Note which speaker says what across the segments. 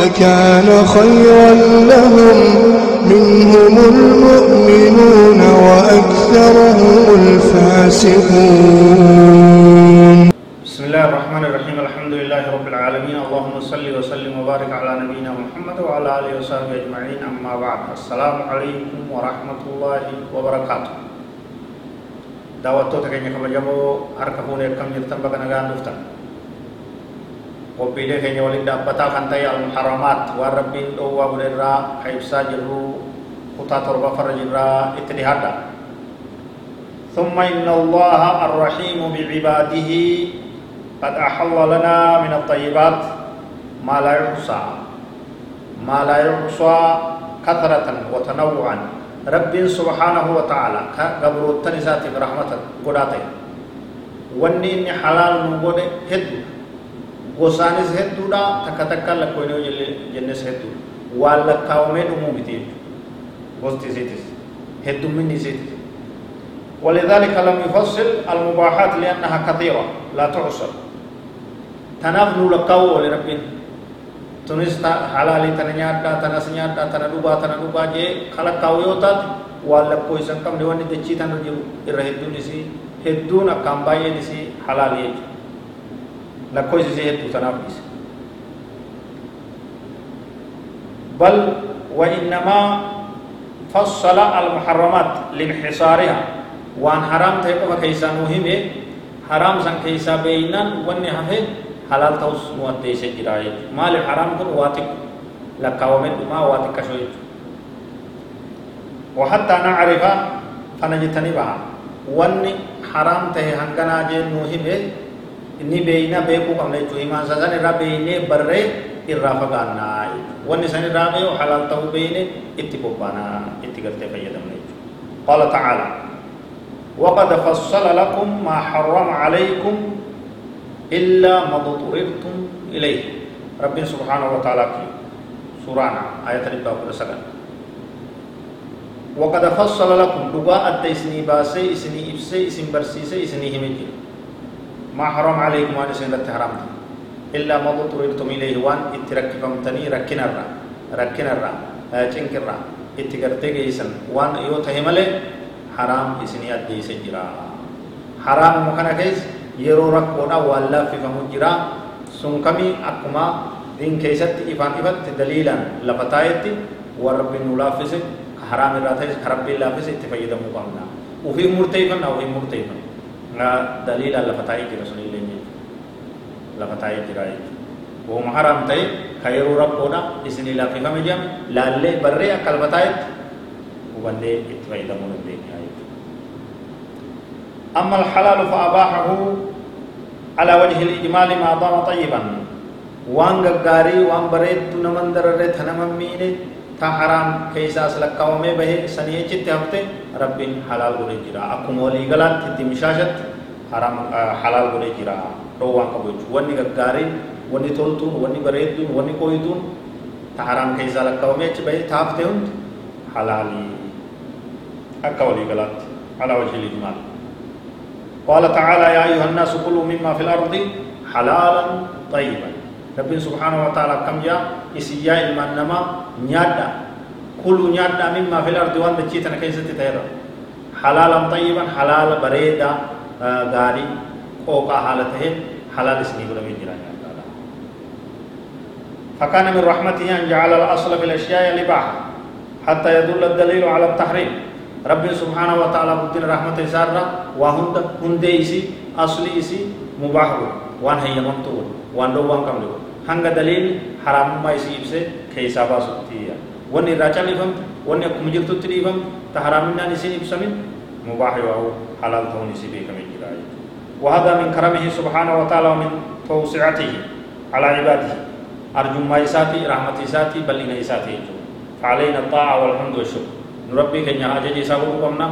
Speaker 1: لكان خيرا لهم. منهم المؤمنون وأكثرهم الفاسقون.
Speaker 2: بسم الله الرحمن الرحيم. الحمد لله رب العالمين. اللهم صل وسلم وبارك على نبينا محمد وعلى آله وصحبه أجمعين. أما بعد السلام عليكم ورحمة الله وبركاته. دعوتو تكيني كمجمو أركبون يركم جرتن بغا نغان دفتن dhaabbataa kan ta'e almuharamaat waan rabbiin dhoowwaa godherraa ka ibsaa jirru kutaa torbaffarra jirraa itti dhihaadha ثم إن الله الرحيم بعباده قد أحل لنا من الطيبات ما لا يحصى ما لا يحصى كثرة وتنوعا رب سبحانه وتعالى قبر التنسات برحمة قداته واني حلال نقول هدو gosaanis hedduudha takka takka lakkoofnee jennes hedduudha waan lakkaawamee dhumuu miti jechuudha gosti isiitis heddumminni isiitis ولذلك لم يفصل المباحات لأنها كثيرة لا تحصر تناف نلقاو لربنا تنس حلالي تنيادا تنس تندوبا تندوبا جي خلقاو يوتات ولا كوي سنكم ديوان دچي تنجو الرهدون نسي هدون أكام باي نسي حلالي يجو lakkoofsi hedduu tanaaf dhiise بل وإنما فصل المحرمات لانحصارها وان حرام تيقف كيسا مهمة حرام سن كيسا بينان واني حفه حلال توس مواتي سجراء مال حرام كن واتك لكاومن ما واتك شويت وحتى نعرف فنجتنبها واني حرام تهي هنگنا جين مهمة inni beeyna beekuu qabna jechuudha himaansa san irraa beeynee barree irraa fagaannaa wanni san irraa beeyu halaal ta'uu beeyne itti bobbaanaa itti gartee fayyadamna jechuudha qaala ta'aala وقد فصل لكم ما حرم عليكم إلا ما اضطررتم إليه رب سبحانه وتعالى سورانا آية ربا كل سكن وقد فصل لكم دقاء التيسني باسي إسني إفسي إسن برسيسي إسني همجي ما حرام عليكم وان سنة حرام إلا ما ضطررتم إليه وان اتركفمتني ركنا الرا ركنا الرا چنك الرا اتقرتي جيسن وان يو تهمله حرام إسني أدي سجرا حرام مخنا كيس yeroo rakkoodha waan laaffifamu jira sun kami akkuma din keessatti ifaan ifatti daliilaan lafa taa'etti waan rabbiin nu laaffise haraam irraa ta'es ka rabbiin laaffise itti fayyadamuu nga dalila lafa taa'ee jira sun illee jechuudha lafa taa'ee jira jechuudha wooma haram ta'e ka yeroo rabboodha isinii laaffifame jedhame laallee barree akka lafa taa'etti hubannee itti fayyadamuu dandeenya jechuudha أما الحلال فأباحه على وجه الإجمال ما دام طيبا وان غاري وان بريد نمن درره تنمن مينه تا حرام كيسا سلكاومه به سنيه چته هفته ربين حلال غوري جرا اكم ولي غلات تدي مشاشت حرام حلال غوري جرا روان كبوچ وني غاري وني تولتون وني بريدون وني كويدون تا حرام كيسا لكاومه چ به تافته هند حلالي اكا ولي غلات على وجه الاجمال قال تعالى يا أيها الناس كلوا مما في الأرض حلالا طيبا. رب سبحانه وتعالى كم جاء اسيا المنما نيادا كل نيادا مما في الأرض وان دچيتنا كيست تيرا حلالا طيبا حلال بريدا غاري قوقا حالته حلال اسني برمي جرا فكان من رحمته ان جعل الاصل في الاشياء الاباحه حتى يدل الدليل على التحريم رب سبحانه وتعالى بدين رحمته سارة وهند هنديسي اصلي مباح وان هي ممتون وان دو وان كم hanga daliin haraamummaa isii ibse keessaa baasutti wanni irraa callifamte wanni akkuma jirtutti dhiifamte ta haraaminaan isiin ibsamin mubaahi waa'u halaal ta'uun isii beekamee jira وهذا من كرمه سبحانه وتعالى ومن توسعته على عباده أرجو ما يساتي رحمة يساتي بل إن يساتي فعلينا الطاعة والحمد والشكر نربي كن يهاجي إسابه قمنا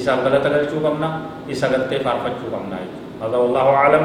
Speaker 2: إساب غلطة غلطة قمنا إساب غلطة فارفة هذا والله أعلم